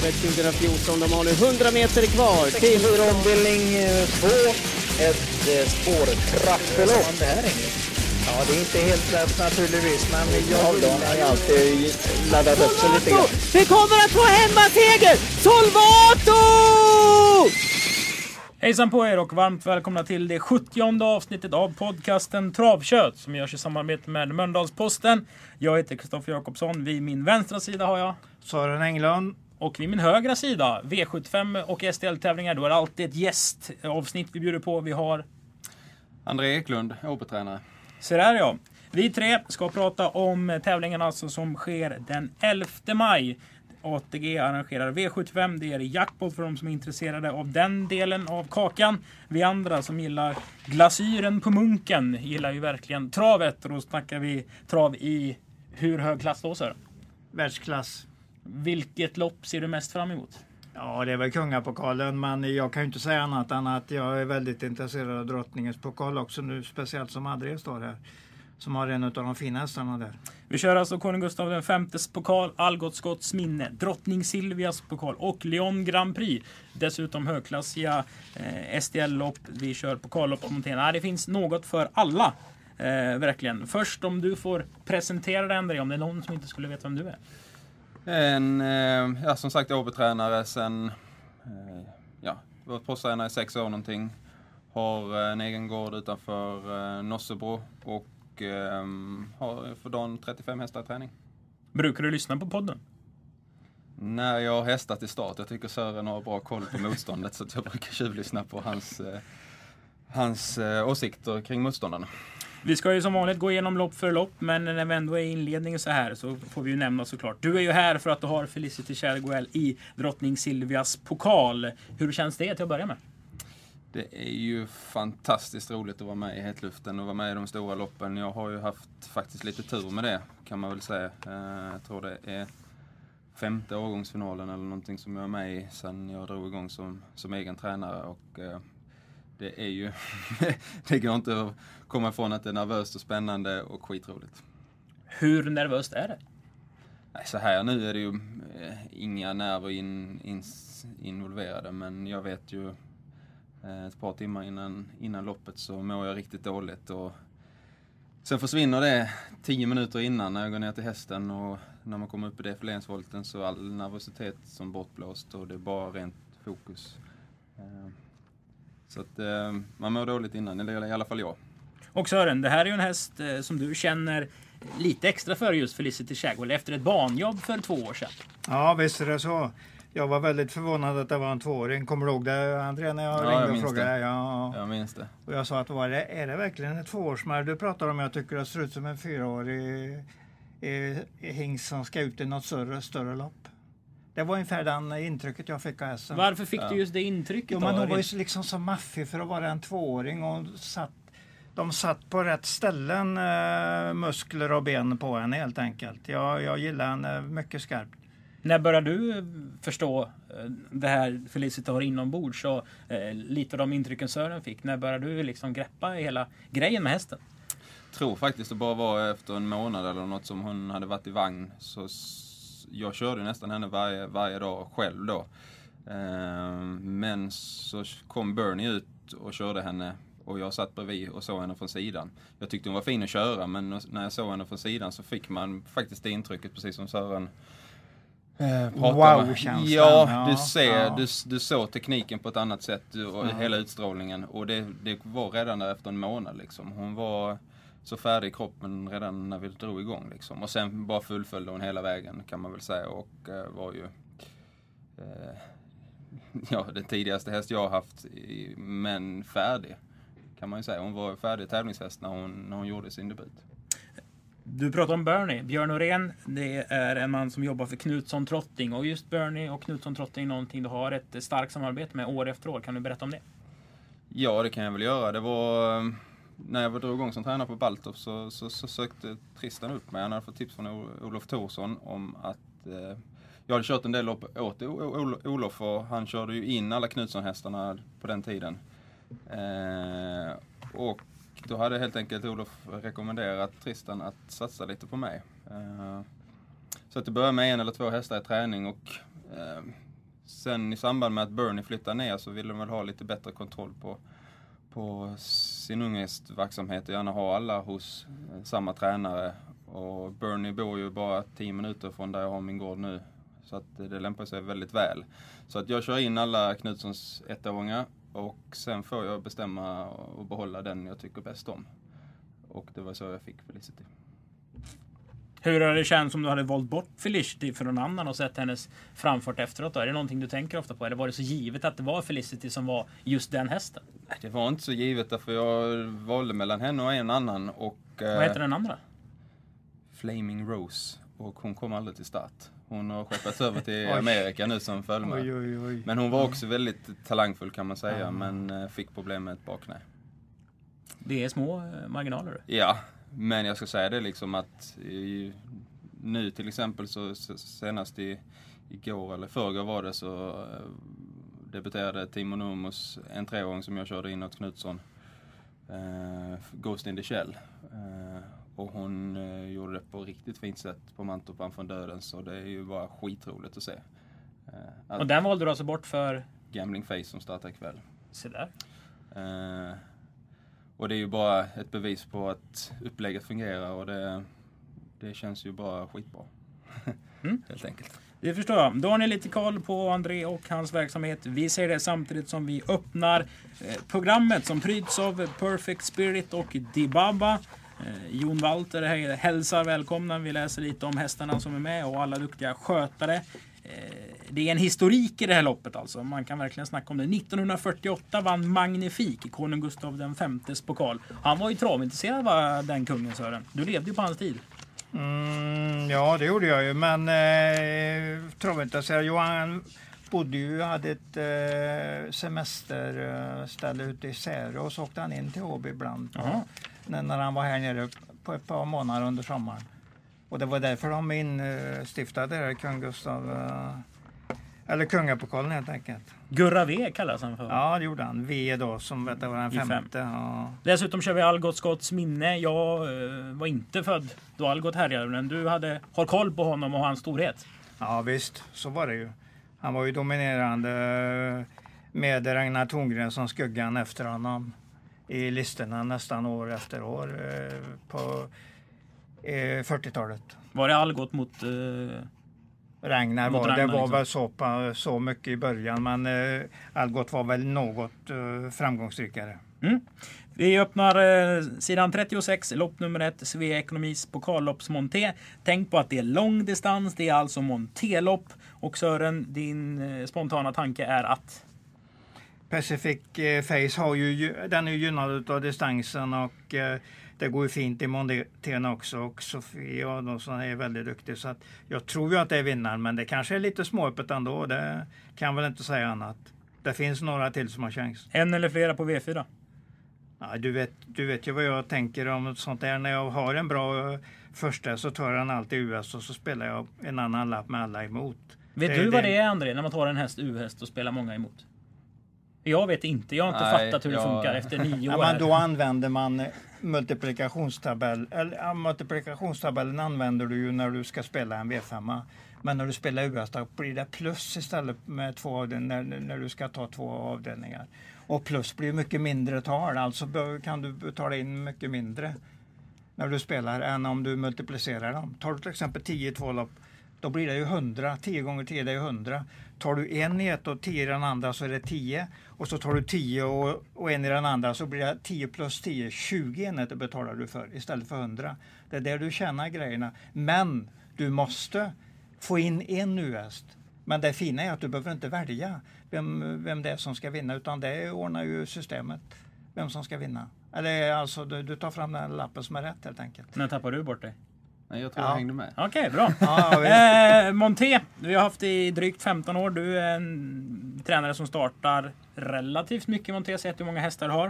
travet 2014. De har nu 100 meter kvar till... ombildning 2, ett eh, spårtrappelopp. Ja, det är inte helt lätt naturligtvis, men jag har ju alltid laddat upp sig lite grann. Vi kommer att få hemmaseger! Solvato! Hejsan på er och varmt välkomna till det 70 avsnittet av podcasten Travkött som görs i samarbete med Mölndalsposten. Jag heter Kristoffer Jakobsson. Vid min vänstra sida har jag Sören Englund. Och vid min högra sida V75 och STL-tävlingar. Då är det alltid ett gästavsnitt vi bjuder på. Vi har André Eklund, Åbytränare. Så där ja. Vi tre ska prata om tävlingen alltså som sker den 11 maj. ATG arrangerar V75. Det är jackpot för de som är intresserade av den delen av kakan. Vi andra som gillar glasyren på munken gillar ju verkligen travet. Och då snackar vi trav i hur hög klass då Sören? Världsklass. Vilket lopp ser du mest fram emot? Ja, det är väl kungapokalen, men jag kan ju inte säga annat än att jag är väldigt intresserad av drottningens pokal också nu, speciellt som André står här. Som har en av de fina hästarna där. Vi kör alltså konung Gustav Vs pokal, Algotsskotts minne, drottning Silvias pokal och Lyon Grand Prix. Dessutom högklassiga eh, STL-lopp. Vi kör pokallopp och monterna. Det finns något för alla. Eh, verkligen. Först om du får presentera dig André, om det är någon som inte skulle veta vem du är. En, eh, ja, som sagt Åbytränare sen, eh, ja, varit proffstränare i sex år någonting. Har eh, en egen gård utanför Nossebro och har för dagen 35 hästar i träning. Brukar du lyssna på podden? När jag har hästat i start, jag tycker Sören har bra koll på motståndet så att jag brukar tjuvlyssna på hans, hans åsikter kring motståndarna. Vi ska ju som vanligt gå igenom lopp för lopp, men när vi ändå är i inledningen så här så får vi ju nämna såklart. Du är ju här för att du har Felicity Cherguel i drottning Silvias pokal. Hur känns det till att börja med? Det är ju fantastiskt roligt att vara med i hetluften och vara med i de stora loppen. Jag har ju haft faktiskt lite tur med det kan man väl säga. Eh, jag tror det är femte årgångsfinalen eller någonting som jag är med i sen jag drog igång som, som egen tränare. Och eh, det är ju, det går inte att komma ifrån att det är nervöst och spännande och skitroligt. Hur nervöst är det? Så här nu är det ju eh, inga nerver in, in, involverade men jag vet ju eh, ett par timmar innan, innan loppet så mår jag riktigt dåligt. Och sen försvinner det tio minuter innan när jag går ner till hästen och när man kommer upp i defileringsvolten så är all nervositet som bortblåst och det är bara rent fokus. Eh, Så att eh, man mår dåligt innan, eller i alla fall jag. Och Sören, det här är ju en häst eh, som du känner lite extra för just Felicity Shagwell efter ett banjobb för två år sedan. Ja, visst är det så. Jag var väldigt förvånad att det var en tvååring. Kommer du ihåg det André när jag Ja, jag ringde och minns frågade? det. Ja, Jag minns det. och jag sa att var det, är det verkligen ett tvåårsmärr du pratar om? Jag tycker det ser ut som en fyraårig eh, hingst som ska ut i något större, större lopp. Det var ungefär den intrycket jag fick av hästen. Varför fick du just det intrycket? Jo, då? men hon var ju liksom så maffig för att vara en tvååring. Och satt, de satt på rätt ställen, eh, muskler och ben på henne helt enkelt. Jag, jag gillar henne mycket skarpt. När började du eh, förstå eh, det här Felicity har inombords och eh, lite av de intrycken Sören fick? När började du liksom greppa hela grejen med hästen? tror faktiskt det bara var efter en månad eller något som hon hade varit i vagn. Så jag körde nästan henne varje, varje dag själv då. Eh, Men så kom Bernie ut och körde henne och jag satt bredvid och såg henne från sidan. Jag tyckte hon var fin att köra men när jag såg henne från sidan så fick man faktiskt det intrycket precis som Sören eh. Wow-känslan, Ja, du ser, ja. Du, du såg tekniken på ett annat sätt och Ja. hela utstrålningen och det, det var redan där efter en månad liksom. Hon var så färdig i kroppen redan när vi drog igång liksom. Och sen bara fullföljde hon hela vägen kan man väl säga och eh, var ju eh, ja, den tidigaste häst jag har haft, i, men färdig. Kan man ju säga. Hon var färdig tävlingshäst när hon, när hon gjorde sin debut. Du pratar om Bernie. Björn Norén, det är en man som jobbar för Knutsson Trotting. Och just Bernie och Knutsson Trotting är någonting du har ett starkt samarbete med år efter år. Kan du berätta om det? Ja, det kan jag väl göra. Det var eh, när jag drog igång som tränare på Baltof så, så, så sökte Tristan upp mig. Han hade fått tips från Olof Thorsson om att eh, jag hade kört en del lopp åt Olof och han körde ju in alla Knutsson-hästarna på den tiden. Eh, och då hade helt enkelt Olof rekommenderat Tristan att satsa lite på mig. Eh, så att det började med en eller två hästar i träning och eh, sen i samband med att Bernie flyttade ner så ville de väl ha lite bättre kontroll på, på sin unghästverksamhet och gärna ha alla hos eh, samma tränare. Och Bernie bor ju bara 10 minuter från där jag har min gård nu. Så att det lämpar sig väldigt väl. Så att jag kör in alla Knutssons ettåringar och sen får jag bestämma och behålla den jag tycker bäst om. Och det var så jag fick Felicity. Hur har det känts om du hade valt bort Felicity för någon annan och sett hennes framfart efteråt? Då? Är det någonting du tänker ofta på? Eller var det så givet att det var Felicity som var just den hästen? Det var inte så givet därför jag valde mellan henne och en annan. Och, Vad heter den andra? Flaming Rose. Och hon kom aldrig till start. Hon har skeppats över till. Amerika nu som oj. Men hon var också väldigt talangfull kan man säga, Ja. men eh, fick problem med ett bakknä. Det är små eh, marginaler. Ja, men jag ska säga det liksom att i, nu till exempel så senast i, igår eller förrgår var det så eh, debuterade Timo Nurmos en treåring som jag körde in åt Knutsson. Eh, Ghost in the Shell. Eh, och hon eh, gjorde det på riktigt fint sätt på Mantorpan från döden så det är ju bara skitroligt att se. Eh, att Och den valde du alltså bort för... Gambling Face som startar ikväll. Se där. Eh, och det är ju bara ett bevis på att upplägget fungerar och det, det känns ju bara skitbra. Mm. Helt enkelt. Det förstår jag. Då har ni lite koll på André och hans verksamhet. Vi ser det samtidigt som vi öppnar eh, programmet som pryds av Perfect Spirit och Dibaba. Eh, Jon Walter hälsar välkomna. Vi läser lite om hästarna som är med och alla duktiga skötare. Eh, det är en historik i det här loppet alltså. Man kan verkligen snacka om det. 1948 vann Magnifik konung Gustav Vs pokal. Han var ju travintresserad va, den kungen Sören. Du levde ju på hans tid. Mm, ja, det gjorde jag ju, men eh, travintresserad. Johan bodde ju, hade ett eh, semesterställe ute i Särö och så åkte han in till Åby ibland. När, när han var här nere på ett par månader under sommaren. Och det var därför de instiftade det här kung Gustav, eh, eller kungapokalen helt enkelt. Gurra V kallas han för. Ja, det gjorde han. V då, som vet, var den femte. Ja. Dessutom kör vi Algot Scotts minne. Jag eh, var inte född då Algot härjade, men du hade, har koll på honom och hans storhet. Ja visst, så var det ju. Han var ju dominerande med Ragnar Thorngren som skuggan efter honom i listorna nästan år efter år eh, på eh, 40-talet. Var det Algot mot... Eh, Ragnar var, Ragnar, det var liksom. väl så, så mycket i början men eh, Algot var väl något eh, framgångsrikare. vi öppnar eh, sidan 36, lopp nummer 1, Svea Ekonomis pokalloppsmonté. Tänk på att det är lång distans, det är alltså montélopp. Och Sören, din eh, spontana tanke är att... Pacific eh, Face har ju, den är gynnad av distansen och eh, det går ju fint i montén också och Sofia Adolfsson är väldigt duktig så att jag tror ju att det är vinnaren men det kanske är lite småöppet ändå. Det kan väl inte säga annat. Det finns några till som har chans. En eller flera på V4. Ja, du, vet, du vet ju vad jag tänker om sånt där. När jag har en bra eh, första så tar jag den alltid US och så spelar jag en annan lapp med alla emot. Vet Det- du vad det- det är André, när man tar en häst U-häst och spelar många emot? Jag vet inte, jag har inte Nej, fattat hur det jag- funkar efter nio Ja, år. men här. då använder man multiplikationstabell. Eller, ja, multiplikationstabellen använder du ju när du ska spela en V5. Men när du spelar US blir det plus istället med två avdelningar, när, när du ska ta två avdelningar. Och plus blir mycket mindre tal, alltså kan du betala in mycket mindre när du spelar än om du multiplicerar dem. Tar du till exempel 10 tvålopp två lopp, då blir det ju 100. 10 gånger 10 det är 100. Tar du en i ett och 10 i den andra så är det 10. Och så tar du 10 och, och en i den andra så blir det 10 plus 10. 20 enheter betalar du för istället för 100. Det är där du tjänar grejerna. Men du måste få in en US. Men det fina är att du behöver inte välja vem, vem det är som ska vinna utan det ordnar ju systemet vem som ska vinna. Eller alltså du, du tar fram den lappen som är rätt helt enkelt. När tappar du bort dig? Nej, jag tror Ja. jag hängde med. Okej, bra. Ja, visst. Eh, Monté, vi har haft i drygt 15 år. Du är en tränare som startar relativt mycket Monté, sett hur många hästar du har.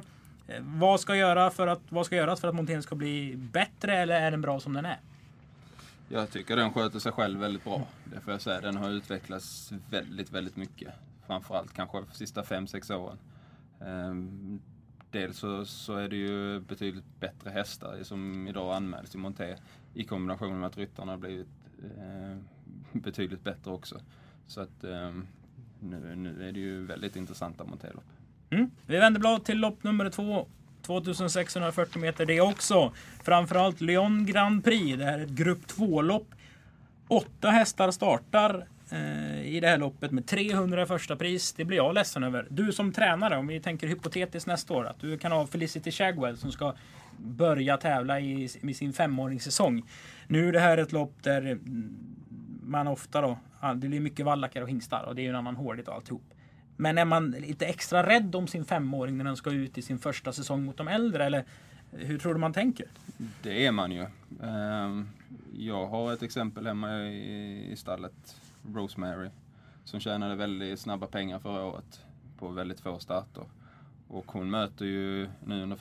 Eh, vad, ska göra för att, vad ska göras för att Montén ska bli bättre eller är den bra som den är? Jag tycker den sköter sig själv väldigt bra. Det får jag säga. Den har utvecklats väldigt, väldigt mycket. Framförallt kanske de sista fem sex åren. Ehm, dels så, så är det ju betydligt bättre hästar som idag anmäls i Monté i kombination med att ryttarna har blivit eh, betydligt bättre också. Så att eh, nu, nu är det ju väldigt intressanta monterlopp. Mm. Vi vänder blad till lopp nummer två. 2640 meter det också. Framförallt Lyon Grand Prix. Det här är ett grupp 2-lopp. Åtta hästar startar eh, i det här loppet med 300 första pris. Det blir jag ledsen över. Du som tränare, om vi tänker hypotetiskt nästa år, att du kan ha Felicity Shagwell som ska börja tävla i, i sin femåringssäsong. Nu är det här ett lopp där man ofta då, det blir mycket vallackar och hingstar och det är ju en annan hårdhet och alltihop. Men är man lite extra rädd om sin femåring när den ska ut i sin första säsong mot de äldre? Eller hur tror du man tänker? Det är man ju. Ehm, jag har ett exempel hemma i stallet, Rosemary, som tjänade väldigt snabba pengar förra året på väldigt få starter. Och hon möter ju nu under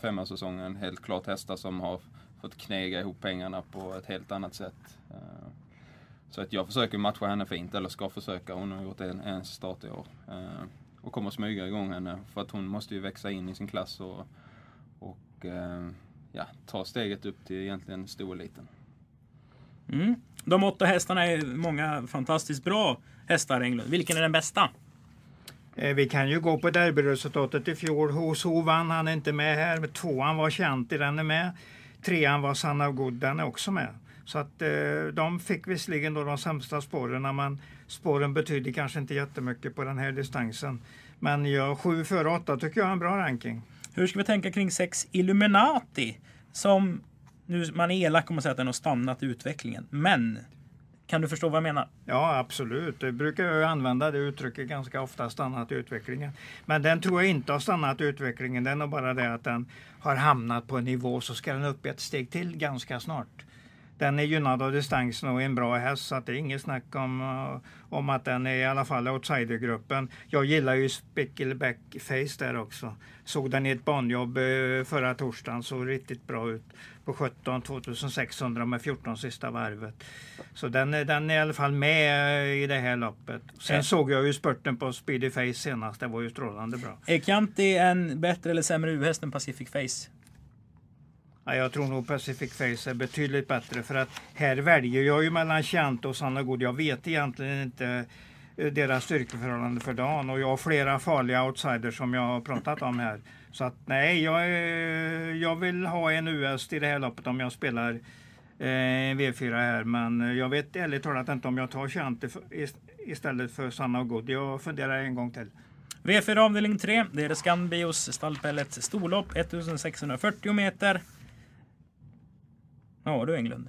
femårssäsongen helt klart hästar som har fått knega ihop pengarna på ett helt annat sätt. Eh, så att jag försöker matcha henne fint, eller ska försöka. Hon har gjort en, en start i år. Eh, och kommer smyga igång henne för att hon måste ju växa in i sin klass och, och eh, ja, ta steget upp till egentligen storeliten. Mm. De åtta hästarna är många fantastiskt bra hästar Englund. Vilken är den bästa? Eh, vi kan ju gå på derbyresultatet i fjol. Hoso vann, han är inte med här. Tvåan var Chianti, den är med. Trean var Sanna Good, den är också med. Så att eh, de fick visserligen då de sämsta spåren, men spåren betyder kanske inte jättemycket på den här distansen. Men ja, 7 före 8 tycker jag är en bra ranking. Hur ska vi tänka kring 6 Illuminati? Som, nu, man är elak om man säger att den har stannat i utvecklingen. Men kan du förstå vad jag menar? Ja, absolut. Jag brukar jag använda det uttrycket ganska ofta, stannat i utvecklingen. Men den tror jag inte har stannat i utvecklingen. Den är bara det att den har hamnat på en nivå så ska den upp ett steg till ganska snart den är gynnad av distansen och är en bra häst så att det är inget snack om, uh, om att den är i alla fall outsidergruppen. Jag gillar ju Spickleback Face där också. Såg den i ett banjobb uh, förra torsdagen, såg riktigt bra ut. På 17 2600 med 14 sista varvet. Så den, den är i alla fall med uh, i det här loppet. Sen såg jag ju spurten på Speedy Face senast, det var ju strålande bra. Är Chianti en bättre eller sämre U-häst än Pacific Face? Ja, jag tror nog Pacific Face är betydligt bättre för att här väljer jag ju mellan Chianto och Sanna God. Jag vet egentligen inte eh, deras styrkeförhållande för dagen och jag har flera farliga outsiders som jag har pratat om här. Så att nej, jag, eh, jag vill ha en US i det här loppet om jag spelar eh, V4 här. Men jag vet ärligt talat inte om jag tar Chianto istället för Sanna God. Jag funderar en gång till. V4 avdelning 3, det är Scanbios stallpellet storlopp 1640 meter. Ja du Englund.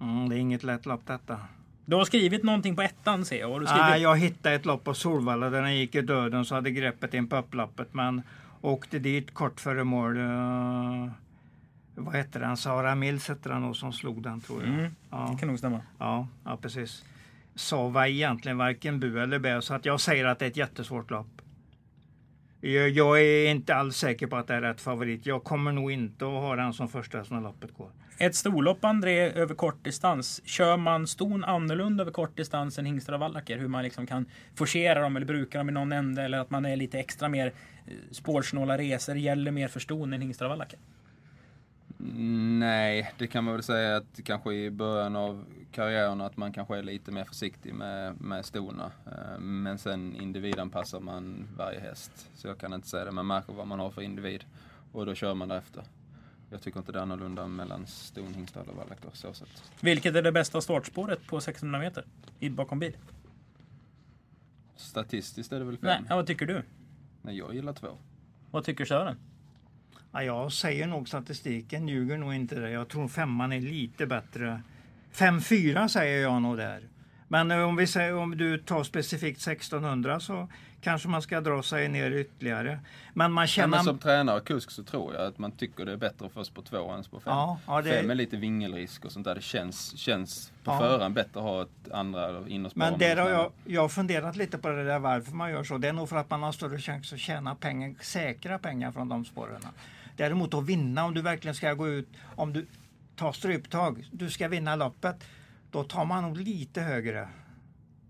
Mm, det är inget lätt lopp detta. Du har skrivit någonting på ettan ser jag. Har du skrivit... ah, jag hittade ett lopp på Solvalla där den gick i döden så hade greppet in på upploppet men åkte dit kort före mål. Uh, vad hette den? Sara Mills hette den nog som slog den tror jag. Mm, ja. Det kan nog stämma. Ja, ja precis. Sa var egentligen varken bu eller bä så att jag säger att det är ett jättesvårt lopp. Jag är inte alls säker på att det är rätt favorit. Jag kommer nog inte att ha den som första när loppet går. Ett storlopp, André, över kort distans. Kör man ston annorlunda över kort distans än hingstar och vallacker? Hur man liksom kan forcera dem eller bruka dem i någon ände eller att man är lite extra mer eh, spårsnåla resor. Gäller mer för ston än hingstar och vallacker? Mm, nej, det kan man väl säga att kanske i början av karriären att man kanske är lite mer försiktig med, med stona. Eh, men sen individanpassar man varje häst. Så jag kan inte säga det, man märker vad man har för individ och då kör man därefter. Jag tycker inte det är annorlunda mellan ston, hingstar och vallack så sätt. Vilket är det bästa startspåret på 600 meter i bakom bil? Statistiskt är det väl fem. Nej, ja, vad tycker du? Nej, jag gillar två. Vad tycker Sören? Ja, jag säger nog statistiken ljuger nog inte det. Jag tror femman är lite bättre. 5-4 säger jag nog där. Men eh, om, vi säger, om du tar specifikt 1600 så kanske man ska dra sig ner ytterligare. Men man känner... Ja, men som tränare och kusk så tror jag att man tycker det är bättre för oss på två än på fem. Ja, ja, det... Fem är lite vingelrisk och sånt där. Det känns, känns på ja. förhand bättre att ha ett andra innerspår. Men där har jag, jag har funderat lite på det där varför man gör så. Det är nog för att man har större chans att tjäna pengar, säkra pengar från de spåren. Däremot att vinna, om du verkligen ska gå ut, om du tar stryptag, du ska vinna loppet, då tar man nog lite högre.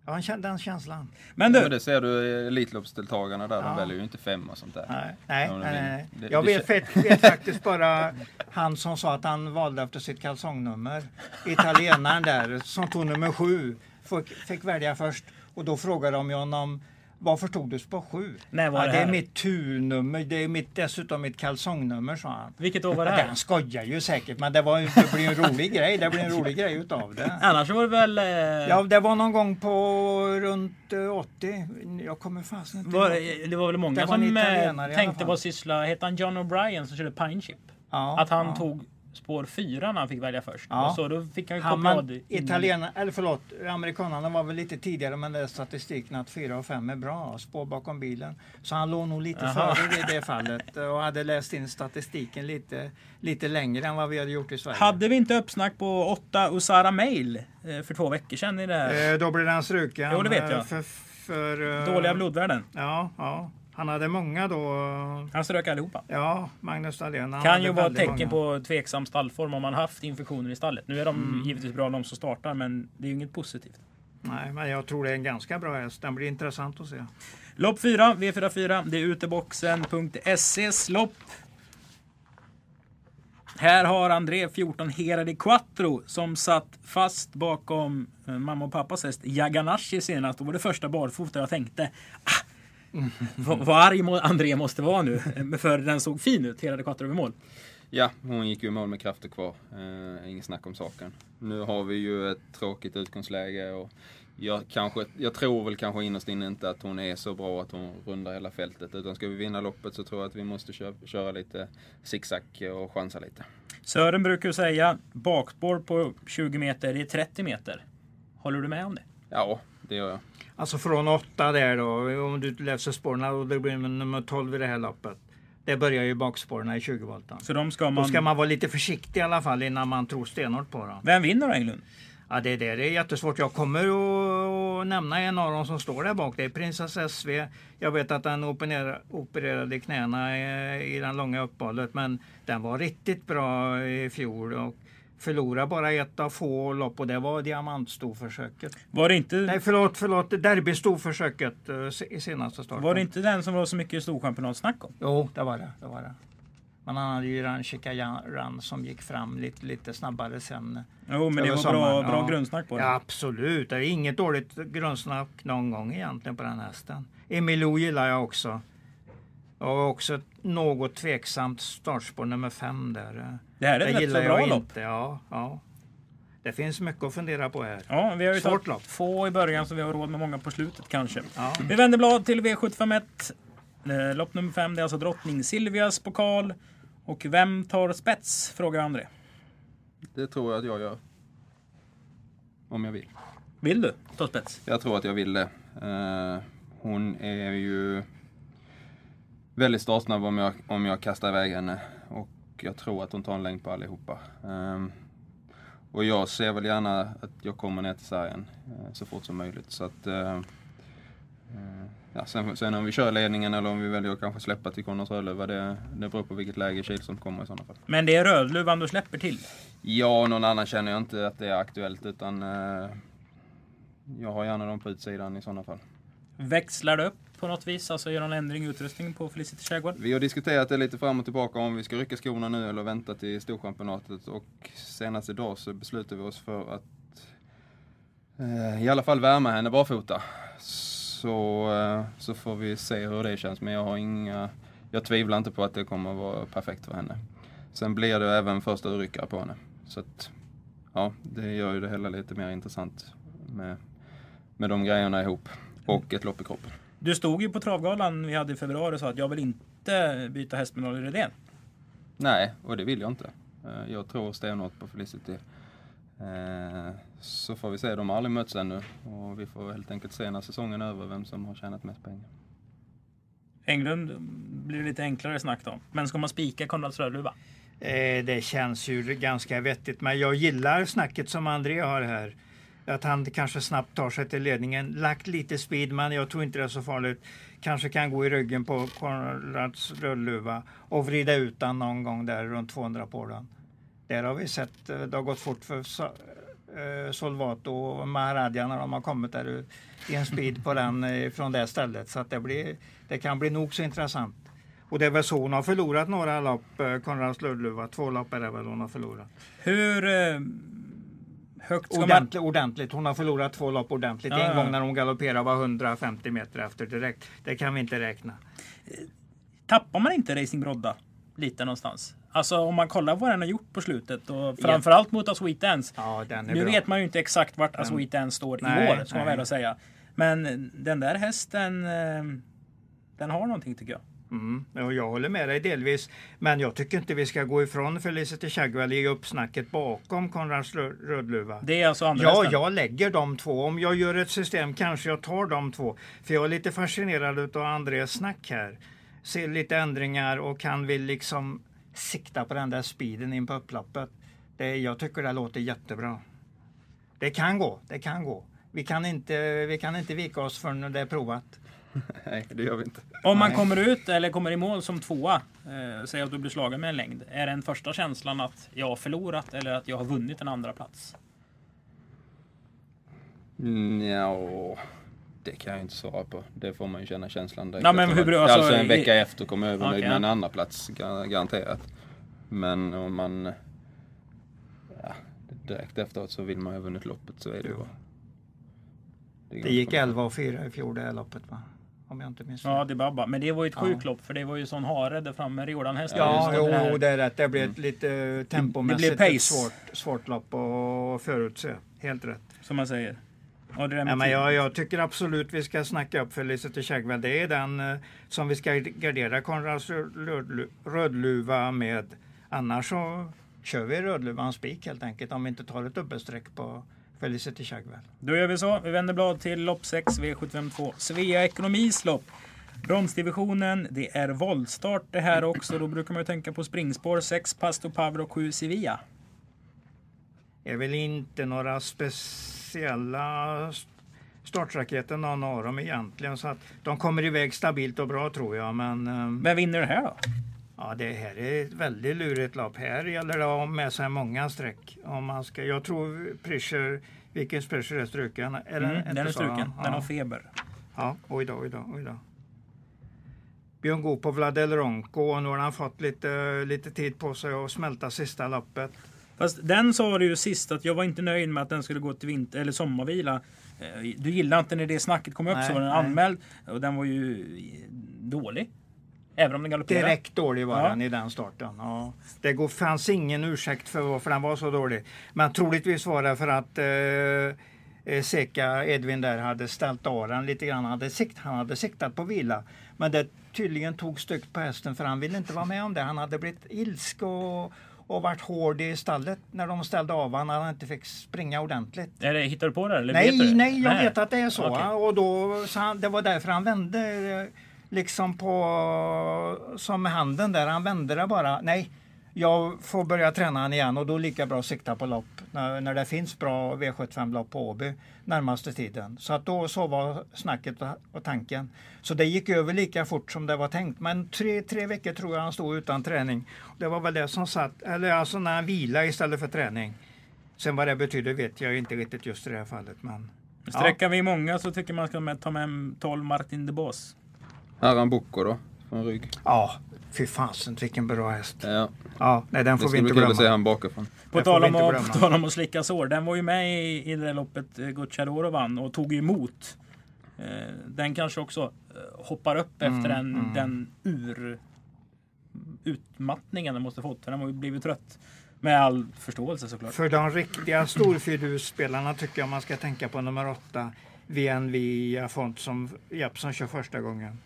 Jag har den känslan. Men du... Ja, men det ser du Elitloppsdeltagarna där, ja. de väljer ju inte fem och sånt där. Nej, nej, nej, nej. Det, Jag vet, vet, faktiskt bara han som sa att han valde efter sitt kalsongnummer. Italienaren där som tog nummer sju. Fick, fick välja först. Och då frågade de honom varför stod du på sju? När var ja, det det är mitt turnummer, det är mitt, dessutom mitt kalsongnummer sa han. Vilket år var det här? Den skojar ju säkert men det, var, det blir en rolig grej. Det blir en rolig grej utav det. Annars var det väl... Eh, Ja, det var någon gång på runt eh, 80. Jag kommer fasen inte var, ihåg. det var väl många Det som eh, tänkte på att syssla... Hette han John O'Brien som körde Pine Chip? Ja, Att han ja. tog spår fyra när han fick välja först. Ja. Och så då fick han ju koppla man, av italienarna, eller förlåt, amerikanerna var väl lite tidigare med den statistiken att 4 och 5 är bra, spår bakom bilen. Så han låg nog lite Jaha. före i det fallet och hade läst in statistiken lite, lite längre än vad vi hade gjort i Sverige. Hade vi inte uppsnack på åtta Usara Mail eh, för två veckor sedan i det här? Eh, då blev han struken. Jo, det vet jag. eh, För, för, eh, Dåliga blodvärden. Ja, ja. Han hade många då. Han strök allihopa. Ja, Magnus Dahlén. Kan ju vara ett tecken många. på tveksam stallform om man haft infektioner i stallet. Nu är de Mm. givetvis bra de som startar men det är ju inget positivt. Nej, men jag tror det är en ganska bra häst. Den blir intressant att se. Lopp 4, V44. Det är uteboxen.ses lopp. Här har André 14 Hera di Quattro som satt fast bakom eh, mamma och pappas häst Yaganashi senast. Då var det första barfota jag tänkte. Ah, vad, vad arg André måste vara nu. För den såg fin ut, di Quattro över mål. Ja, hon gick ju i mål med krafter kvar. Eh, ingen snack om saken. Nu har vi ju ett tråkigt utgångsläge och jag, kanske, jag tror väl kanske innerst inne inte att hon är så bra att hon rundar hela fältet. Utan ska vi vinna loppet så tror jag att vi måste köra, köra lite zigzag och chansa lite. Sören brukar ju säga bakspår på 20 meter, det är 30 meter. Håller du med om det? Ja, det gör jag. Alltså från åtta där då, om du läser spåren och det blir nummer 12 i det här loppet. Det börjar ju bakspåren i 20 volten. Så de ska Då man... ska man vara lite försiktig i alla fall innan man tror stenhårt på dem. Vem vinner då Englund? Ja, det, det är jättesvårt. Jag kommer att nämna en av dem som står där bak. Det är Prinsess SV. Jag vet att den opererade, knäna i, i den långa uppehållet, men den var riktigt bra i fjol och förlorade bara ett av få lopp och det var diamantstorförsöket. Var det inte, Nej, förlåt, förlåt. Derbystorförsöket eh, i senaste starten. var det inte den som var så mycket storchampionatsnack om? Jo, det var det. det, var det. Men han hade ju Ranchika Run som gick fram lite, lite snabbare sen. Jo, men det var bra, sommaren, bra ja. grundsnack på den. Ja, absolut. Det är inget dåligt grundsnack någon gång egentligen på den hästen. Emilio gillar jag också. Och också ett något tveksamt startspår nummer fem där. Det här är ett rätt så bra lopp. inte. Ja, ja. Det finns mycket att fundera på här. Ja, vi har ju Svårt lopp. få i början så vi har råd med många på slutet kanske. Ja. Vi vänder blad till V751. Eh, Lopp nummer fem, det är alltså drottning Silvias pokal. Och vem tar spets? Frågar André. Det tror jag att jag gör. Om jag vill. Vill du ta spets? Jag tror att jag vill det. Eh, hon är ju väldigt startsnabb om jag, om jag kastar iväg henne. Och jag tror att hon tar en längd på allihopa. Ehm, och jag ser väl gärna att jag kommer ner till sargen eh, så fort som möjligt. Så att, eh, eh, ja, sen, sen om vi kör ledningen eller om vi väljer att kanske släppa till Connors Rödluva, det, det beror på vilket läge Kihlström kommer i sådana fall. Men det är Rödluvan du släpper till. Ja, någon annan känner jag inte att det är aktuellt utan jag har gärna dem på utsidan i sådana fall. Växlar du upp på något vis? Alltså gör någon ändring i utrustningen på Felicity Kärrgård? Vi har diskuterat det lite fram och tillbaka om vi ska rycka skorna nu eller vänta till Storchampionatet och senast idag så beslutade vi oss för att eh, i alla fall värma henne barfota. Så, eh, så får vi se hur det känns men jag har inga, jag tvivlar inte på att det kommer vara perfekt för henne. Sen blir det även första urryckare på henne. Så att, ja, det gör ju det hela lite mer intressant med, med de grejerna ihop. Och ett lopp i kroppen. Du stod ju på travgalan vi hade i februari och sa att jag vill inte byta häst med Norge Redén. Nej, och det vill jag inte. Eh, Jag tror stenhårt på Felicity. Eh, Så får vi se, de har aldrig mötts ännu. Och vi får helt enkelt se när säsongen är över vem som har tjänat mest pengar. Englund blir det lite enklare snack då. Men ska man spika Konrads Rödluva? Eh, det känns ju ganska vettigt. Men jag gillar snacket som André har här. Att han kanske snabbt tar sig till ledningen. Lagt lite speed, men jag tror inte det är så farligt. Kanske kan gå i ryggen på Konrads Rödluva och vrida ut den någon gång där runt 200 på den. Där har vi sett, eh, det har gått fort för eh, Solvato och Maharadja när de har kommit där i en speed på den eh, från det stället. Så att det, blir, det kan bli nog så intressant. Och det är väl så hon har förlorat några lopp, Konrads Rödluva. Två lopp är det väl hon har förlorat. Hur, eh, Högt ska man... Ordentligt, ordentligt. Hon har förlorat två lopp ordentligt. Ja, en gång när hon galopperade var 150 meter efter direkt. Det kan vi inte räkna. Tappar man inte Racing Brodda lite någonstans? Alltså om man kollar vad den har gjort på slutet och framförallt mot A Sweet Dance. Ja, Nu bra. vet man ju inte exakt vart A Sweet Dance står Nej, i år, ska man väl säga. Men den där hästen, eh, den har någonting tycker jag. Mm, och jag håller med dig delvis. Men jag tycker inte vi ska gå ifrån Felicity Chagwell i uppsnacket bakom Konrads Rö- Rödluva. Det är alltså andra Ja, hästen. jag lägger de två. Om jag gör ett system kanske jag tar de två. För jag är lite fascinerad av Andreas snack här. Ser lite ändringar och han vill liksom sikta på den där speeden in på upploppet. Det, jag tycker det låter jättebra. Det kan gå, det kan gå. Vi kan inte, vi kan inte vika oss förrän det är provat. Nej, det gör vi inte. Om man Nej. kommer ut eller kommer i mål som tvåa, eh, säg att du blir slagen med en längd. Är den första känslan att jag har förlorat eller att jag har vunnit en andra plats? Ja, det kan jag inte svara på. Det får man ju känna känslan direkt. Ja, men hur- alltså, alltså en i- vecka efter kommer jag över Okej. med en andra plats gar- garanterat. Men om man... Ja, direkt efteråt så vill man ju ha vunnit loppet så är det ju Det ganska gick bra. 11 och 4 i fjol det här loppet va? Om jag inte minns. Ja, det Babba. Men det var ju ett Ja. sjukt lopp för det var ju sån hare där framme, Riordan-hästen. Ja, Just jo, det det är rätt. Det blir ett lite eh, tempomässigt Det ett svårt, svårt lopp att förutse. Helt rätt. Som man säger. Ja, det med Ja, men jag, jag tycker absolut vi ska snacka upp Felicity Chagwell. Det är den eh, som vi ska gardera Konrads rödlu- Rödluva med. Annars så kör vi Rödluvan spik helt enkelt om vi inte tar ett dubbelstreck på Felicity Chagwell. Då gör vi så. Vi vänder blad till lopp 6, V752. Svea Ekonomis lopp. Bronsdivisionen, det är voltstart det här också. Då brukar man ju tänka på springspår 6 Pasto Pavro 7 Sevilla. är väl inte några speciella st- startraketer någon av dem egentligen. Så att de kommer iväg stabilt och bra tror jag. Men eh, Vem vinner det här då? Ja, det här är ett väldigt lurigt lopp. Här gäller det att ha med sig många streck. Om man ska, jag tror Prischer, vilken Prischer är struken? Den, Mm, den är struken. Ja. Den har feber. Ja, oj då, oj då, oj då. Björn Goop på Vladel Ronco och nu har han fått lite, lite tid på sig att smälta sista loppet. Fast den sa du ju sist att jag var inte nöjd med att den skulle gå till vinter eller sommarvila. Eh, Du gillade inte när det snacket kom upp Nej, så var den nej. anmäld. Och den var ju dålig. Även om den galopperade. Direkt dålig var Ja. den i den starten. Ja. Det går, fanns ingen ursäkt för varför den var så dålig. Men troligtvis var det för att eh, eh, Seka Edvin där hade ställt av den lite grann. Han hade, sikt, han hade siktat på vila. Men det tydligen tog styggt på hästen för han ville inte vara med om det. Han hade blivit ilsk och, och varit hård i stallet när de ställde av honom när han inte fick springa ordentligt. Är det, hittar du på det eller vet du Nej, det? nej, jag vet att det är så. Okej. Och då, så han, det var därför han vände eh, liksom på som med handen där. Han vände det bara. Nej, jag får börja träna han igen och då lika bra sikta på lopp när, när det finns bra V75-lopp på Åby närmaste tiden. Så att då så var snacket och, och tanken. Så det gick över lika fort som det var tänkt. Men tre, tre veckor tror jag han stod utan träning. Det var väl det som satt, eller alltså när han vilade istället för träning. Sen vad det betyder vet jag inte riktigt just i det här fallet. Men Sträckar vi många så tycker man ska ta med 12 Martin de Boss. Haran Bocco då, från rygg. Ja, fy fasen vilken bra häst. Ja, Ja, nej den det får vi skulle inte bli kul att se glömma. han bakifrån. På Det tal, om att, glömma. på tal om att slicka sår. Den var ju med i, i det där loppet eh, Gucciadoro vann och tog emot. Eh, den kanske också eh, hoppar upp Mm, efter den, den ur utmattningen den måste fått. Den har ju blivit trött. Med all förståelse såklart. För de riktiga storfidusspelarna tycker jag man ska tänka på nummer åtta. VNV Font som Jeppsson kör första gången.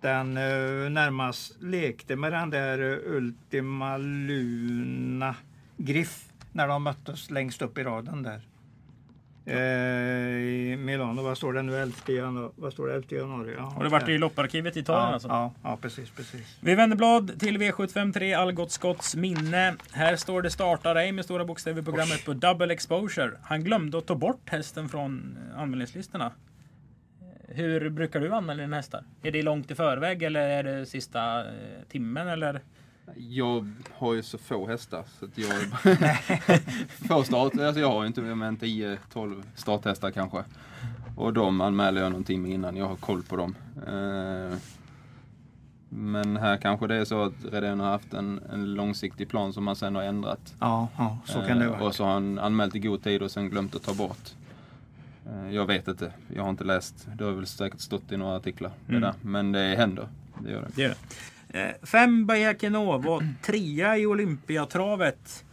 Den eh, närmast lekte med den där eh, Ultima Luna Griff när de möttes längst upp i raden där. Eh, I Milano, vad står det nu? 11 januari? Vad står det? 11 januari? Ja, Har det varit i lopparkivet i Italien ja, alltså? ja, ja, precis, precis. Vi vänder blad till V753 Algot Scotts minne. Här står det startar ej med stora bokstäver i programmet på double exposure. Han glömde att ta bort hästen från eh, anmälningslistorna. Hur brukar du anmäla dina hästar? Är det långt i förväg eller är det sista eh, timmen eller? Jag har ju så få hästar så att jag få start, alltså jag har ju inte mer än 10-12 starthästar kanske. Och de anmäler jag någon timme innan, jag har koll på dem. Eh, Men här kanske det är så att Redén har haft en, en långsiktig plan som han sen har ändrat. Ja, ja så kan det Eh, vara. Och så har han anmält i god tid och sen glömt att ta bort. Eh, Jag vet inte. Jag har inte läst. Det har väl säkert stått i några artiklar. Mm. Det. Men det händer. Det gör det. Det gör det. Eh, Fem Bajakinova, trea i Olympiatravet.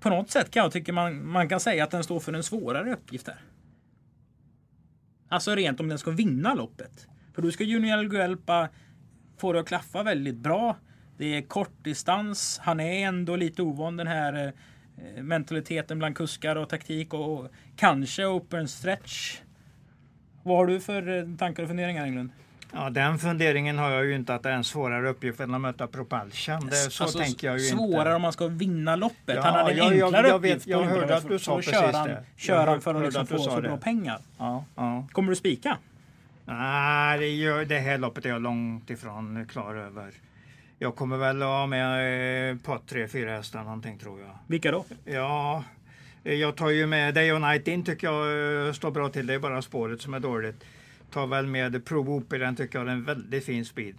På något sätt kan jag tycka man, man kan säga att den står för en svårare uppgift här. Alltså rent om den ska vinna loppet. För då ska Junior Guelpa få det att klaffa väldigt bra. Det är kortdistans. Han är ändå lite ovan den här eh, mentaliteten bland kuskar och taktik och, och kanske open stretch. Vad har du för eh, tankar och funderingar Englund? Ja, den funderingen har jag ju inte att det är en svårare uppgift än att möta Propulsion. Det, så Alltså, tänker jag ju svårare inte. om man ska vinna loppet. Ja, han hade en jag- jag- enklare jag vet- uppgift. jag på hörde att du sa precis han, det. Jag Kör han för att liksom få så bra pengar. Ja, ja. Kommer du spika? Nej, det, gör, det här loppet är jag långt ifrån klar över. Jag kommer väl ha med eh, ett par, tre, fyra hästar någonting tror jag. Vilka då? Ja, eh, jag tar ju med Day och Night In tycker jag eh, står bra till. Det är bara spåret som är dåligt. Tar väl med Pro Whoopi, den tycker jag är en väldigt fin speed.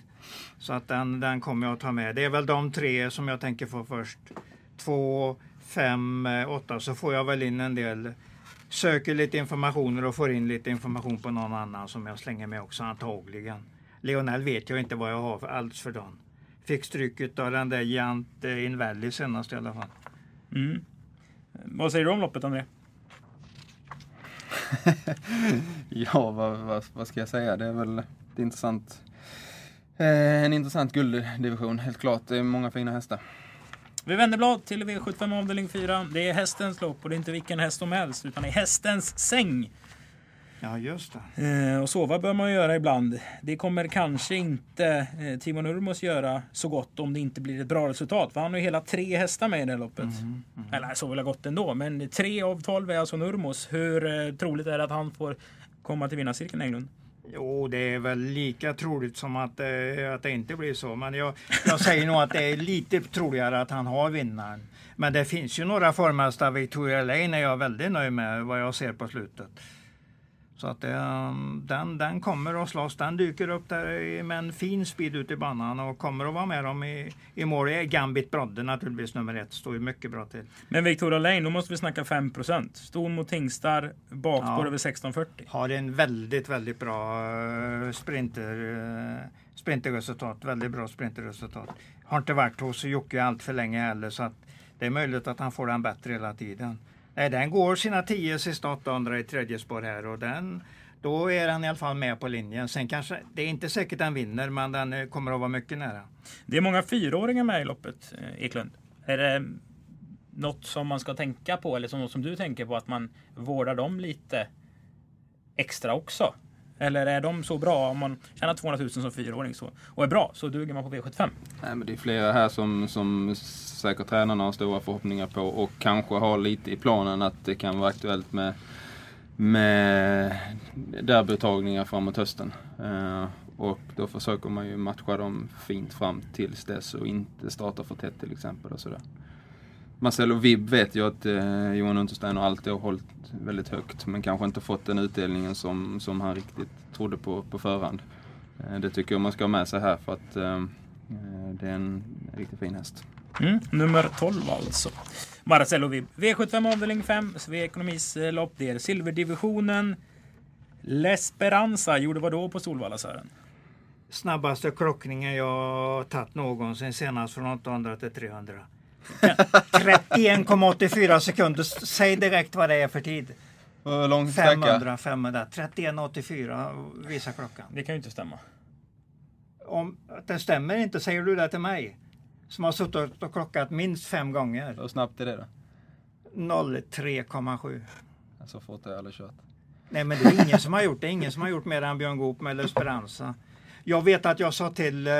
Så att den, den kommer jag att ta med. Det är väl de tre som jag tänker få först. Två, fem, åtta. Så får jag väl in en del. Söker lite informationer och får in lite information på någon annan som jag slänger med också antagligen. Leonel vet jag inte vad jag har för alls för dagen. Fick stryket av den där Giant eh, Invalid senast i alla fall. Mm. Vad säger du om loppet André? Ja, vad, vad, vad ska jag säga? Det är väl ett intressant, eh, en intressant gulddivision, helt klart. Det är många fina hästar. Vi vänder blad till V75 avdelning 4. Det är hästens lopp och det är inte vilken häst som helst utan det är hästens säng. Ja, just det. Eh, och sova bör man göra ibland. Det kommer kanske inte eh, Timo Nurmos göra så gott om det inte blir ett bra resultat. För han har ju hela tre hästar med i det här loppet. Eller så vill ha gått ändå. Men tre av tolv är alltså Nurmos. Hur eh, troligt är det att han får komma till vinnarcirkeln Englund? Jo, det är väl lika troligt som att, eh, att det inte blir så. Men jag, jag säger nog att det är lite troligare att han har vinnaren. Men det finns ju några formhästar. Victoria Lane är jag väldigt nöjd med vad jag ser på slutet. Så att eh, den, den kommer att slåss. Den dyker upp där med en fin speed ut i banan och kommer att vara med dem i, i mål. Gambit Brodde naturligtvis nummer ett. Står ju mycket bra till. Men Victoria Lane, då måste vi snacka 5 Ston mot Tingstar, bakspår Ja. över 16.40. Har en väldigt, väldigt bra eh, sprinter, eh, sprinterresultat. Väldigt bra sprinterresultat. Har inte varit hos Jocke allt för länge heller så att det är möjligt att han får den bättre hela tiden. Nej, den går sina 10 sista 800 i tredje spår här och den då är den i alla fall med på linjen. Sen kanske, det är inte säkert den vinner men den eh, kommer att vara mycket nära. Det är många fyraåringar med i loppet, eh, Eklund. Är det något som man ska tänka på eller som något som du tänker på att man vårdar dem lite extra också? Eller är de så bra om man tjänar 200 000 som fyraåring så, och är bra så duger man på V75? Nej, men det är flera här som, som säkert tränarna har stora förhoppningar på och kanske har lite i planen att det kan vara aktuellt med, med derbytagningar framåt hösten. Uh, och då försöker man ju matcha dem fint fram tills dess och inte starta för tätt till exempel. Och sådär. Marcelo Vibb vet ju att eh, Johan Untersteiner alltid har hållit väldigt högt men kanske inte fått den utdelningen som, som han riktigt trodde på på förhand. Eh, det tycker jag man ska ha med sig här för att eh, eh, det är en riktigt fin häst. Mm, nummer 12 alltså. Marcelo Vibb. V75 avdelning 5, Svea Ekonomis eh, lopp. Det är silverdivisionen. L'Esperanza gjorde vad då på Solvalla Sören? Snabbaste krockningen jag tagit någonsin senast från 800 till 300. 31,84 sekunder. Säg direkt vad det är för tid. Hur lång sträcka? 500, 500. 31,84 visar klockan. Det kan ju inte stämma. Om det stämmer inte, säger du det till mig? Som har suttit och klockat minst fem gånger. Hur snabbt är det då? 03,7. Så fort har jag aldrig kört. Nej men det är ingen som har gjort det. Ingen som har gjort mer än Björn Goop med Esperanza. Jag vet att jag sa till eh,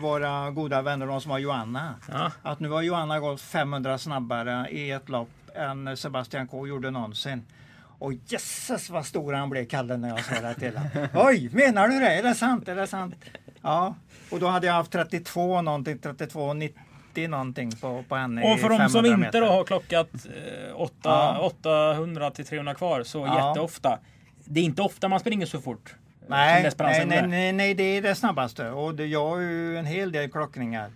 våra goda vänner, de som har Johanna, Ja. att nu har Johanna gått 500 snabbare i ett lopp än Sebastian K gjorde någonsin. Och jösses vad stor han blev, Kalle, när jag sa det till honom. Oj, menar du det? Är det sant? Är det sant? Ja, och då hade jag haft 32 någonting, 32, 90 någonting på, på henne Och för de som 500 inte då har klockat eh, åtta- Ja. 800 till 300 kvar så Ja. jätteofta. Det är inte ofta man springer så fort. Nej, nej, nej, nej, nej, det är det snabbaste. Och det, jag har ju en hel del klockningar.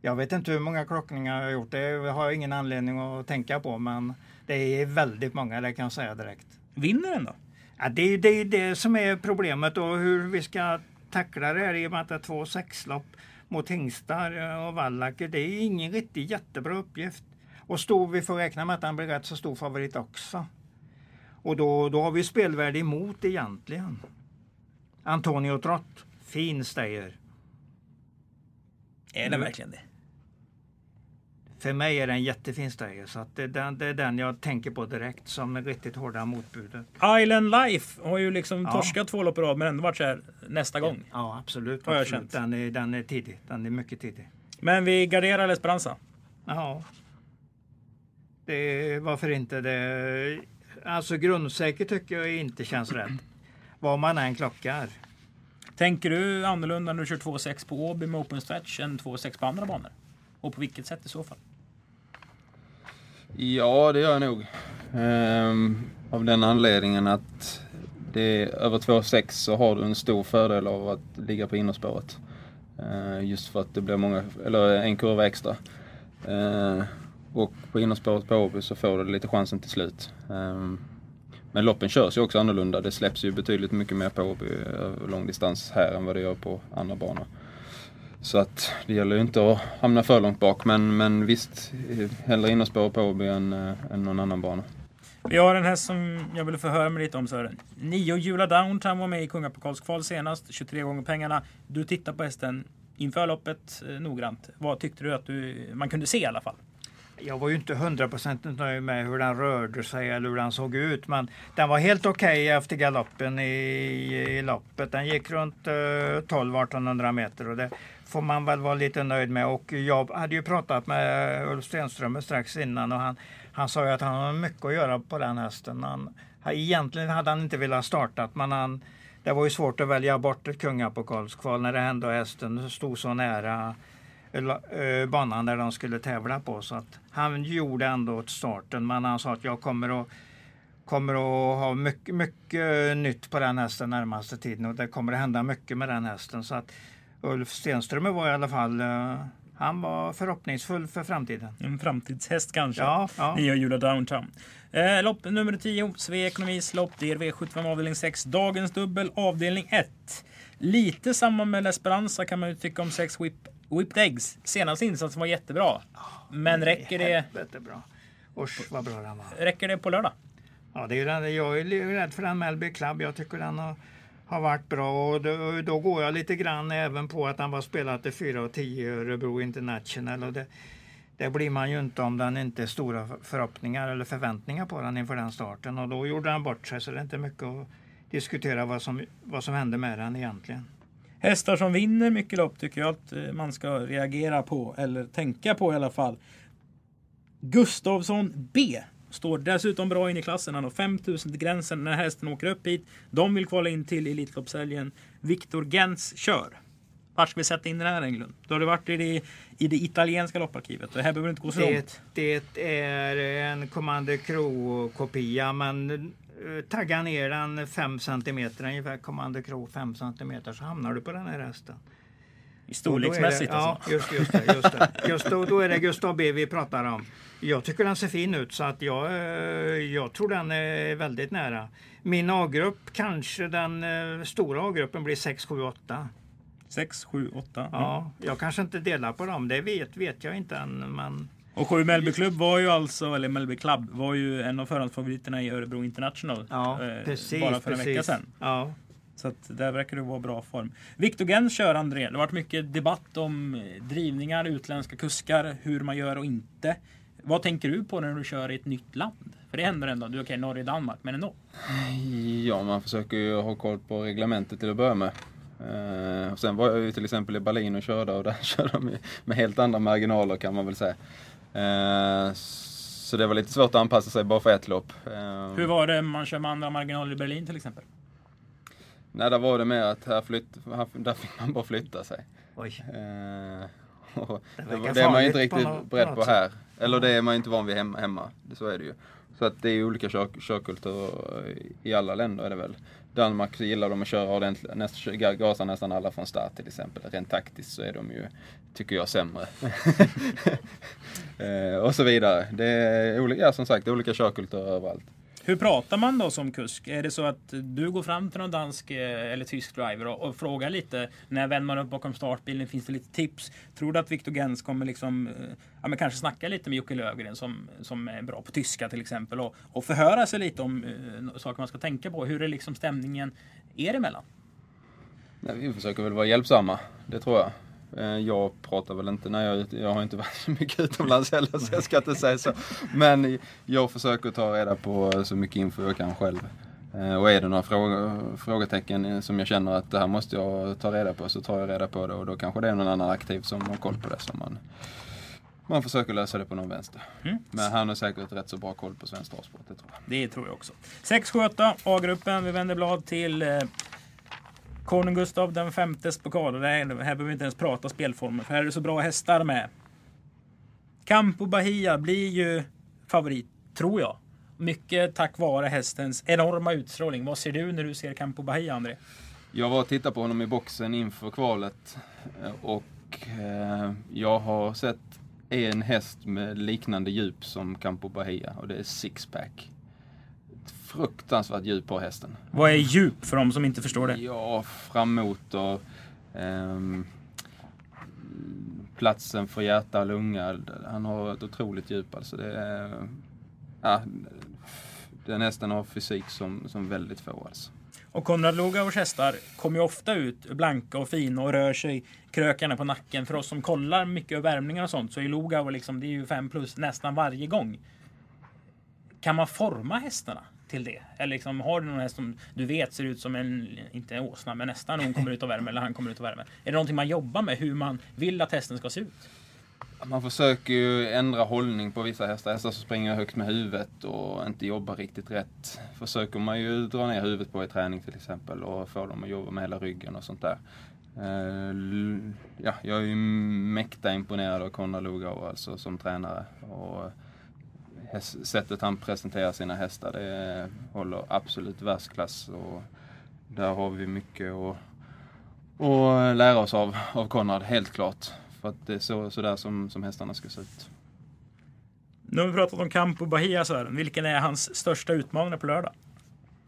Jag vet inte hur många klockningar jag har gjort. Det har jag ingen anledning att tänka på. Men det är väldigt många, det kan jag säga direkt. Vinner den då? Ja, det är det, det som är problemet och hur vi ska tackla det här i och med att det är två sexlopp mot hingstar och vallacker. Det är ingen riktigt jättebra uppgift. Och stor, vi får räkna med att han blir rätt så stor favorit också. Och då, då har vi spelvärde emot egentligen. Antonio Trott, fin stayer. Är det verkligen det? För mig är det en jättefin stayer så att det, är den, det är den jag tänker på direkt som är riktigt hårda motbudet. Island Life har ju liksom Ja. torskat två lopp i rad men ändå varit så här nästa gång. Ja absolut. Har jag absolut. känt. Den, är, den är tidig. Den är mycket tidig. Men vi garderar Esperanza. Ja. Det, varför inte det? Alltså grundsäkert tycker jag inte känns rätt. Vad man än klockar. Tänker du annorlunda när du kör 2,6 på Åby med open stretch än 2,6 på andra banor? Och på vilket sätt i så fall? Ja, det gör jag nog. Ehm, av den anledningen att det är över 2,6 så har du en stor fördel av att ligga på innerspåret. Ehm, just för att det blir många, eller en kurva extra. Ehm, och på innerspåret på Åby så får du lite chansen till slut. Men loppen körs ju också annorlunda. Det släpps ju betydligt mycket mer på eh, Åby lång distans här än vad det gör på andra banor. Så att det gäller ju inte att hamna för långt bak men, men visst, eh, hellre innerspår på Åby än, eh, än någon annan bana. Vi har en häst som jag ville förhöra mig lite om Sören. Nio Jula Downtown var med i Kungapokalskval senast, 23 gånger pengarna. Du tittar på hästen inför loppet eh, noggrant. Vad tyckte du att du, man kunde se i alla fall? Jag var ju inte hundraprocentigt nöjd med hur den rörde sig eller hur den såg ut. Men den var helt okej efter galoppen i, i loppet. Den gick runt eh, 12-1800 meter och det får man väl vara lite nöjd med. Och jag hade ju pratat med Ulf Stenström strax innan och han, han sa ju att han har mycket att göra på den hästen. Han, egentligen hade han inte velat starta men han, det var ju svårt att välja bort ett kungapokalskval när det hände och hästen stod så nära banan där de skulle tävla på. Så att han gjorde ändå åt starten men han sa att jag kommer att kommer att ha mycket, mycket nytt på den hästen närmaste tiden och det kommer att hända mycket med den hästen. Så att Ulf Stenström var i alla fall eh, han var förhoppningsfull för framtiden. En framtidshäst kanske? Ja, ja. Nio Jula Downtown. Eh, lopp nummer 10, Svea Ekonomis lopp, DRV 75 avdelning 6, dagens dubbel avdelning 1. Lite samma med L'Esperanza kan man ju tycka om 6 whip, Whipped Eggs. Senaste insatsen var jättebra. Men räcker det, bra. Usch vad bra den var. räcker det på lördag? Ja, det är den, jag är rädd för den Melby Club. Jag tycker den har, har varit bra och då, då går jag lite grann även på att han var spelat till 4 och 10 i Örebro International. Och det, det blir man ju inte om den inte är stora förhoppningar eller förväntningar på den inför den starten. Och då gjorde han bort sig så det är inte mycket att diskutera vad som, vad som hände med den egentligen. Hästar som vinner mycket lopp tycker jag att eh, man ska reagera på, eller tänka på i alla fall. Gustavsson B står dessutom bra in i klassen. Han har 5000 till gränsen när hästen åker upp hit. De vill kvala in till Elitloppshelgen. Viktor Gens kör. Var ska vi sätta in den här Englund? Då har du varit i det, i det italienska lopparkivet. Det här behöver inte gå så långt. Det, det är en Commander Crow-kopia men tagga ner den 5 cm ungefär, Commander Crow 5 cm så hamnar du på den här hästen. I storleksmässigt det, alltså. Ja, just, just det. Just, det. just då, då är det Gustav B vi pratar om. Jag tycker den ser fin ut så att jag, eh, jag tror den är väldigt nära. Min A-grupp, kanske den eh, stora A-gruppen blir 6, 7, 8. 6, 7, 8. Ja, jag kanske inte delar på dem, det vet, vet jag inte än. Men Och 7 Mellby Club var ju alltså, eller Mellby Club, var ju en av förhandsfavoriterna i Örebro International. ja, eh, precis. bara för en precis. vecka sedan. Ja. Så att där verkar det vara bra form. Viktor Gens kör André. Det har varit mycket debatt om eh, drivningar, utländska kuskar, hur man gör och inte. Vad tänker du på när du kör i ett nytt land? För det händer ändå. Du är okej, Norge Danmark, men ändå. Ja, man försöker ju ha koll på reglementet till att börja med. Eh, och sen var jag ju till exempel i Berlin och körde och där körde de med helt andra marginaler kan man väl säga. Eh, så det var lite svårt att anpassa sig bara för ett lopp. Eh, Hur var det man kör med andra marginaler i Berlin till exempel? Nej, där var det mer att här flytt, här, där fick man bara flytta sig. Oj. Eh, och Det det, är man ju inte riktigt på beredd på här. Eller det är man ju inte van vid hemma. så är det ju. Så att det är olika kör, körkulturer i alla länder är det väl. Danmark så gillar de att köra ordentligt, näst, gasa nästan alla från start till exempel. Rent taktiskt så är de ju, tycker jag, sämre. eh, och så vidare. Det är olika, som sagt, olika körkulturer överallt. Hur pratar man då som kusk? Är det så att du går fram till någon dansk eh, eller tysk driver och, och frågar lite när vänder man upp bakom startbilen? Finns det lite tips? Tror du att Viktor Gens kommer liksom, eh, ja, men kanske snacka lite med Jocke Lövgren som, som är bra på tyska till exempel och, och förhöra sig lite om uh, saker man ska tänka på? Hur är liksom stämningen er emellan? Nej, vi försöker väl vara hjälpsamma, det tror jag. Eh, jag pratar väl inte när jag Jag har inte varit så mycket utomlands heller så jag ska inte säga så. Men jag försöker ta reda på så mycket info jag kan själv. Eh, och är det några frågor, frågetecken som jag känner att det här måste jag ta reda på så tar jag reda på det och då kanske det är någon annan aktiv som har koll på det. Så man, man försöker lösa det på någon vänster. Mm. Men han har säkert rätt så bra koll på svensk travsport, det tror jag. Det tror jag också. 6 7 A-gruppen. Vi vänder blad till eh, Konung Gustav den femtes pokal. här behöver vi inte ens prata spelformer, för här är det så bra hästar med. Campo Bahia blir ju favorit, tror jag. Mycket tack vare hästens enorma utstrålning. Vad ser du när du ser Campo Bahia, André? Jag var och tittade på honom i boxen inför kvalet. Eh, och eh, jag har sett en häst med liknande djup som Campo Bahia och det är Sixpack fruktansvärt djup på hästen. Vad är djup för de som inte förstår det? Ja, frammotor. Um, platsen för hjärta och lunga. Han har ett otroligt djup alltså. Det är, ja, är nästan av fysik som, som väldigt få alltså. Och Konrad Lugauers hästar kommer ju ofta ut blanka och fina och rör sig krökarna på nacken. För oss som kollar mycket värmningar och sånt så är Lugauer liksom, det är ju 5 plus nästan varje gång. Kan man forma hästarna? Till det? Eller liksom, har du någon häst som du vet ser ut som en, inte en åsna, men nästan hon kommer ut och värmer eller han kommer ut och värmer? Är det någonting man jobbar med, hur man vill att hästen ska se ut? Man försöker ju ändra hållning på vissa hästar. Hästar som springer högt med huvudet och inte jobbar riktigt rätt. Försöker man ju dra ner huvudet på i träning till exempel och få dem att jobba med hela ryggen och sånt där. Eh, ja, jag är ju mäkta imponerad av Konrad Lugauer alltså som tränare. Och sättet han presenterar sina hästar, det håller absolut världsklass. Och där har vi mycket att, att lära oss av, av Konrad, helt klart. För att det är så, så där som, som hästarna ska se ut. Nu har vi pratat om Campo Bahia, Sören. Vilken är hans största utmaning på lördag?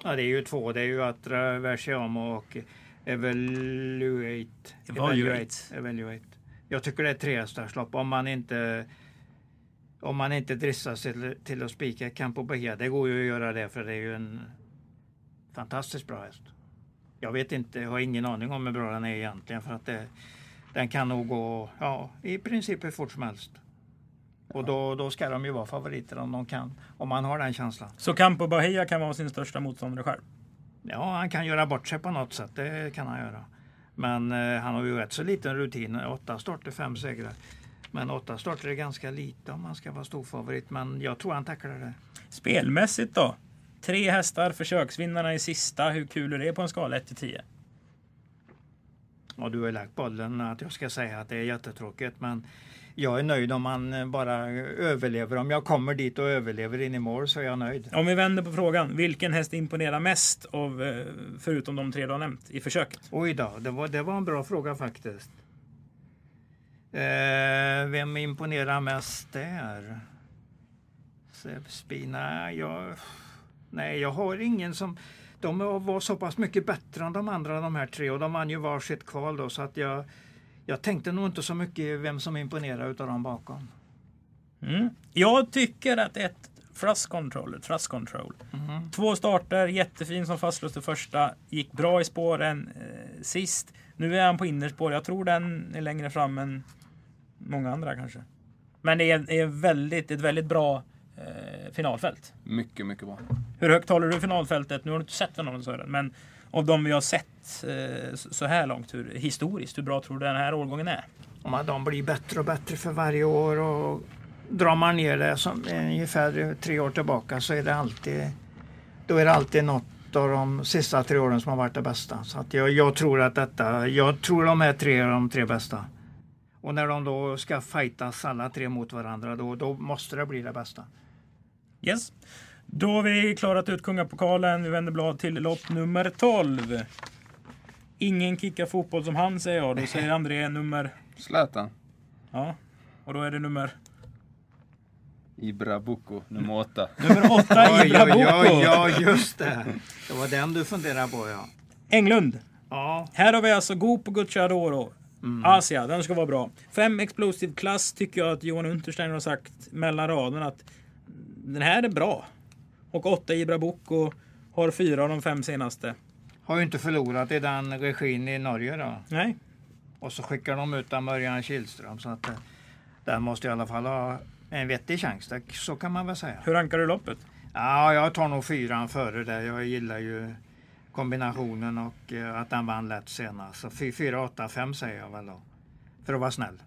Ja, det är ju två. Det är ju att Versiamo och Evaluate. Evaluate. Evaluate. Jag tycker det är tre hästarslopp. Om man inte om man inte dristar sig till, att spika Campo Bahia. Det går ju att göra det för det är ju en fantastiskt bra häst. Jag vet inte, jag har ingen aning om hur bra den är egentligen för att det, den kan nog gå ja, i princip hur fort som helst. Och då, då ska de ju vara favoriter om de kan, om man har den känslan. Så Campo Bahia kan vara sin största motståndare själv? Ja, han kan göra bort sig på något sätt, det kan han göra. Men eh, han har ju rätt så liten rutin, åtta starter, fem segrar. Men åtta starter är ganska lite om man ska vara storfavorit. Men jag tror han tacklar det. Spelmässigt då? Tre hästar, försöksvinnarna i sista. Hur kul är det på en skala 1 till 10? Ja, du har lagt bollen att jag ska säga att det är jättetråkigt. Men jag är nöjd om man bara överlever. Om jag kommer dit och överlever in i mål så är jag nöjd. Om vi vänder på frågan. Vilken häst imponerar mest av, eh, förutom de tre du har nämnt i försöket? Oj då, det var, det var en bra fråga faktiskt. Eh, vem imponerar mest där? Spina, jag, nej, jag har ingen som... De var så pass mycket bättre än de andra de här tre och de vann ju varsitt kval då så att jag, jag tänkte nog inte så mycket vem som imponerar utav dem bakom. Mm. Jag tycker att ett Thrust Control, Thrust Control. Mm. Två starter, jättefin som fastlåste första. Gick bra i spåren eh, sist. Nu är han på innerspår. Jag tror den är längre fram än många andra kanske. Men det är, är väldigt, ett väldigt bra eh, finalfält. Mycket, mycket bra. Hur högt håller du finalfältet? Nu har du inte sett någon Sören, men av de vi har sett eh, så här långt, hur, historiskt, hur bra tror du den här årgången är? Om de blir bättre och bättre för varje år och drar man ner det som ungefär tre år tillbaka så är det alltid, då är det alltid något av de sista tre åren som har varit det bästa. Så att jag, jag tror att detta, jag tror de här tre är de tre bästa. Och när de då ska fightas alla tre mot varandra, då, då måste det bli det bästa. Yes. Då har vi klarat ut Kungapokalen. Vi vänder blad till lopp nummer 12. Ingen kickar fotboll som han säger jag. Då säger André nummer... Zlatan. Ja. Och då är det nummer... Ibra Boko, nummer åtta. Nummer 8, Oj, Ibra Boko. ja, just det. Det var den du funderade på, ja. Englund. Ja, Här har vi alltså Go på Gucciadoro. Mm. Asia, den ska vara bra. Fem Explosive Class tycker jag att Johan Untersteiner har sagt mellan raderna att den här är bra. Och åtta Ibra Boko har fyra av de fem senaste. har ju inte förlorat i den regin i Norge då. Nej, Och så skickar de ut Örjan Kihlström så att eh, den måste i alla fall ha en vettig chans. Så kan man väl säga. hur rankar du loppet? Ja, jag tar nog fyran före det. Jag gillar ju kombinationen och eh, att den vann lätt senast. Så 4, 8, 5 säger jag väl då. För att vara snäll.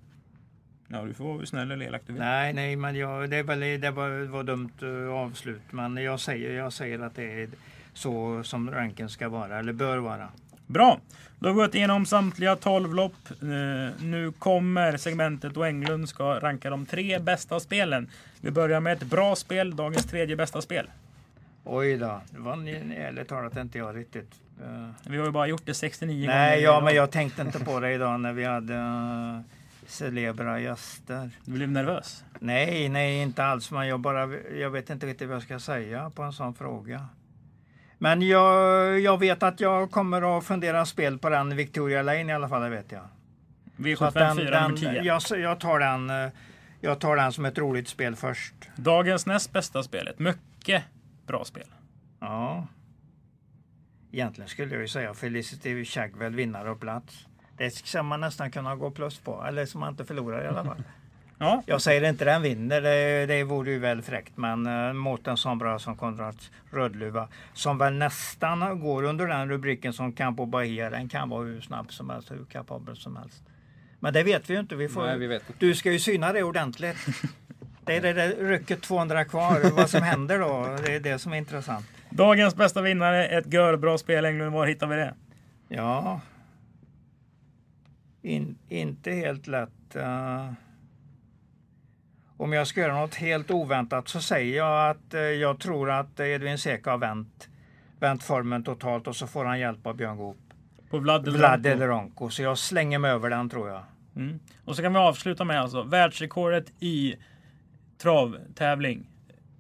Ja, du får vara snäll eller elak du vill. Nej, nej, men jag, det, väl, det var, var dumt uh, avslut. Men jag säger, jag säger att det är så som ranken ska vara, eller bör vara. Bra! Då har vi gått igenom samtliga 12 lopp. Eh, nu kommer segmentet då Englund ska ranka de tre bästa spelen. Vi börjar med ett bra spel, dagens tredje bästa spel. Oj då, det var ni- ärligt talat inte jag riktigt. eh, Vi har ju bara gjort det 69 nej, gånger. ja, idag. men jag tänkte inte på det idag när vi hade uh, celebra gäster. Du blev nervös. Nej, nej, inte alls. Men jag, bara, jag vet inte riktigt vad jag ska säga på en sån fråga. Men jag, jag vet att jag kommer att fundera spel på den Victoria Lane i alla fall, det vet jag. Så att V75 4 nummer 10. jag, jag, tar den, eh, jag tar den som ett roligt spel först. Dagens näst bästa spel. Ett mycket bra spel. Ja. Egentligen skulle jag ju säga Felicity Shagwell vinnare och plats. Det ska man nästan kunna gå plus på, eller som man inte förlorar i alla fall. Ja, Jag säger inte den vinner, det, det vore ju väl fräckt. Men uh, mot en sån bra som Konrad Rödluva, som väl nästan går under den rubriken som Campo Bahia, den kan vara hur snabb som helst, hur kapabel som helst. Men det vet vi ju inte. Vi får, Nej, vi vet inte. Du ska ju syna det ordentligt. Det är det där rycket 200 kvar. Vad som händer då, det är det som är intressant. dagens bästa vinnare. Ett görbra spel Englund. Var hittar vi det? Ja. In, inte helt lätt. eh. om jag ska göra något helt oväntat så säger jag att eh, jag tror att Edvin Seka har vänt, vänt formen totalt och så får han hjälp av Björn Goop. På Vlad eller Vlad Ronco. eller Ronco. Så jag slänger mig över den tror jag. Mm. Och så kan vi avsluta med alltså världsrekordet i travtävling.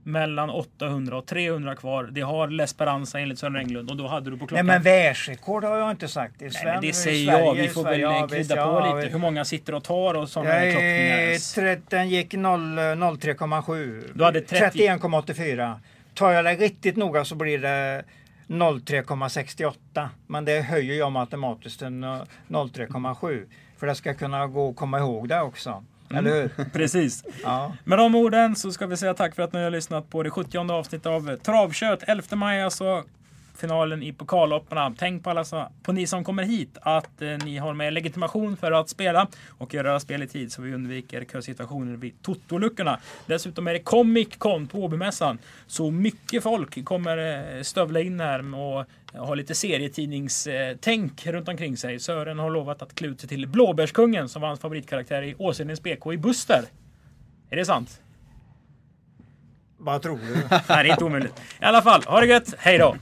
Mellan 800 och 300 kvar. Det har L'Esperanza enligt Sören Englund. Och då hade du på Nej klockan... men världsrekord har jag inte sagt. Nej, Sven, men det säger Sverige, jag. Vi får Sverige, ja, väl visst, krydda ja, på lite. visst. Hur många sitter och tar och sådana klockningar. den gick 0 03,7. Du hade 30. 31,84. Tar jag det riktigt noga så blir det 03,68. Men det höjer jag matematiskt till eh, 03,7. För det ska kunna gå att komma ihåg det också. Eller hur? Precis. Ja. Med de orden så ska vi säga tack för att ni har lyssnat på det 70 avsnittet av Travkött. 11 maj alltså. Finalen i pokallopparna. Tänk på alla så, på ni som kommer hit att eh, ni har med legitimation för att spela och göra spel i tid så vi undviker kösituationer vid totoluckorna. Dessutom är det Comic Con på Åbymässan. Så mycket folk kommer eh, stövla in här och ha lite serietidningstänk runt omkring sig. Sören har lovat att klä sig till Blåbärskungen som var hans favoritkaraktär i Åsödens BK i Buster. Är det sant? Vad tror du? Nej, det är inte omöjligt. I alla fall, ha det gött. Hej då!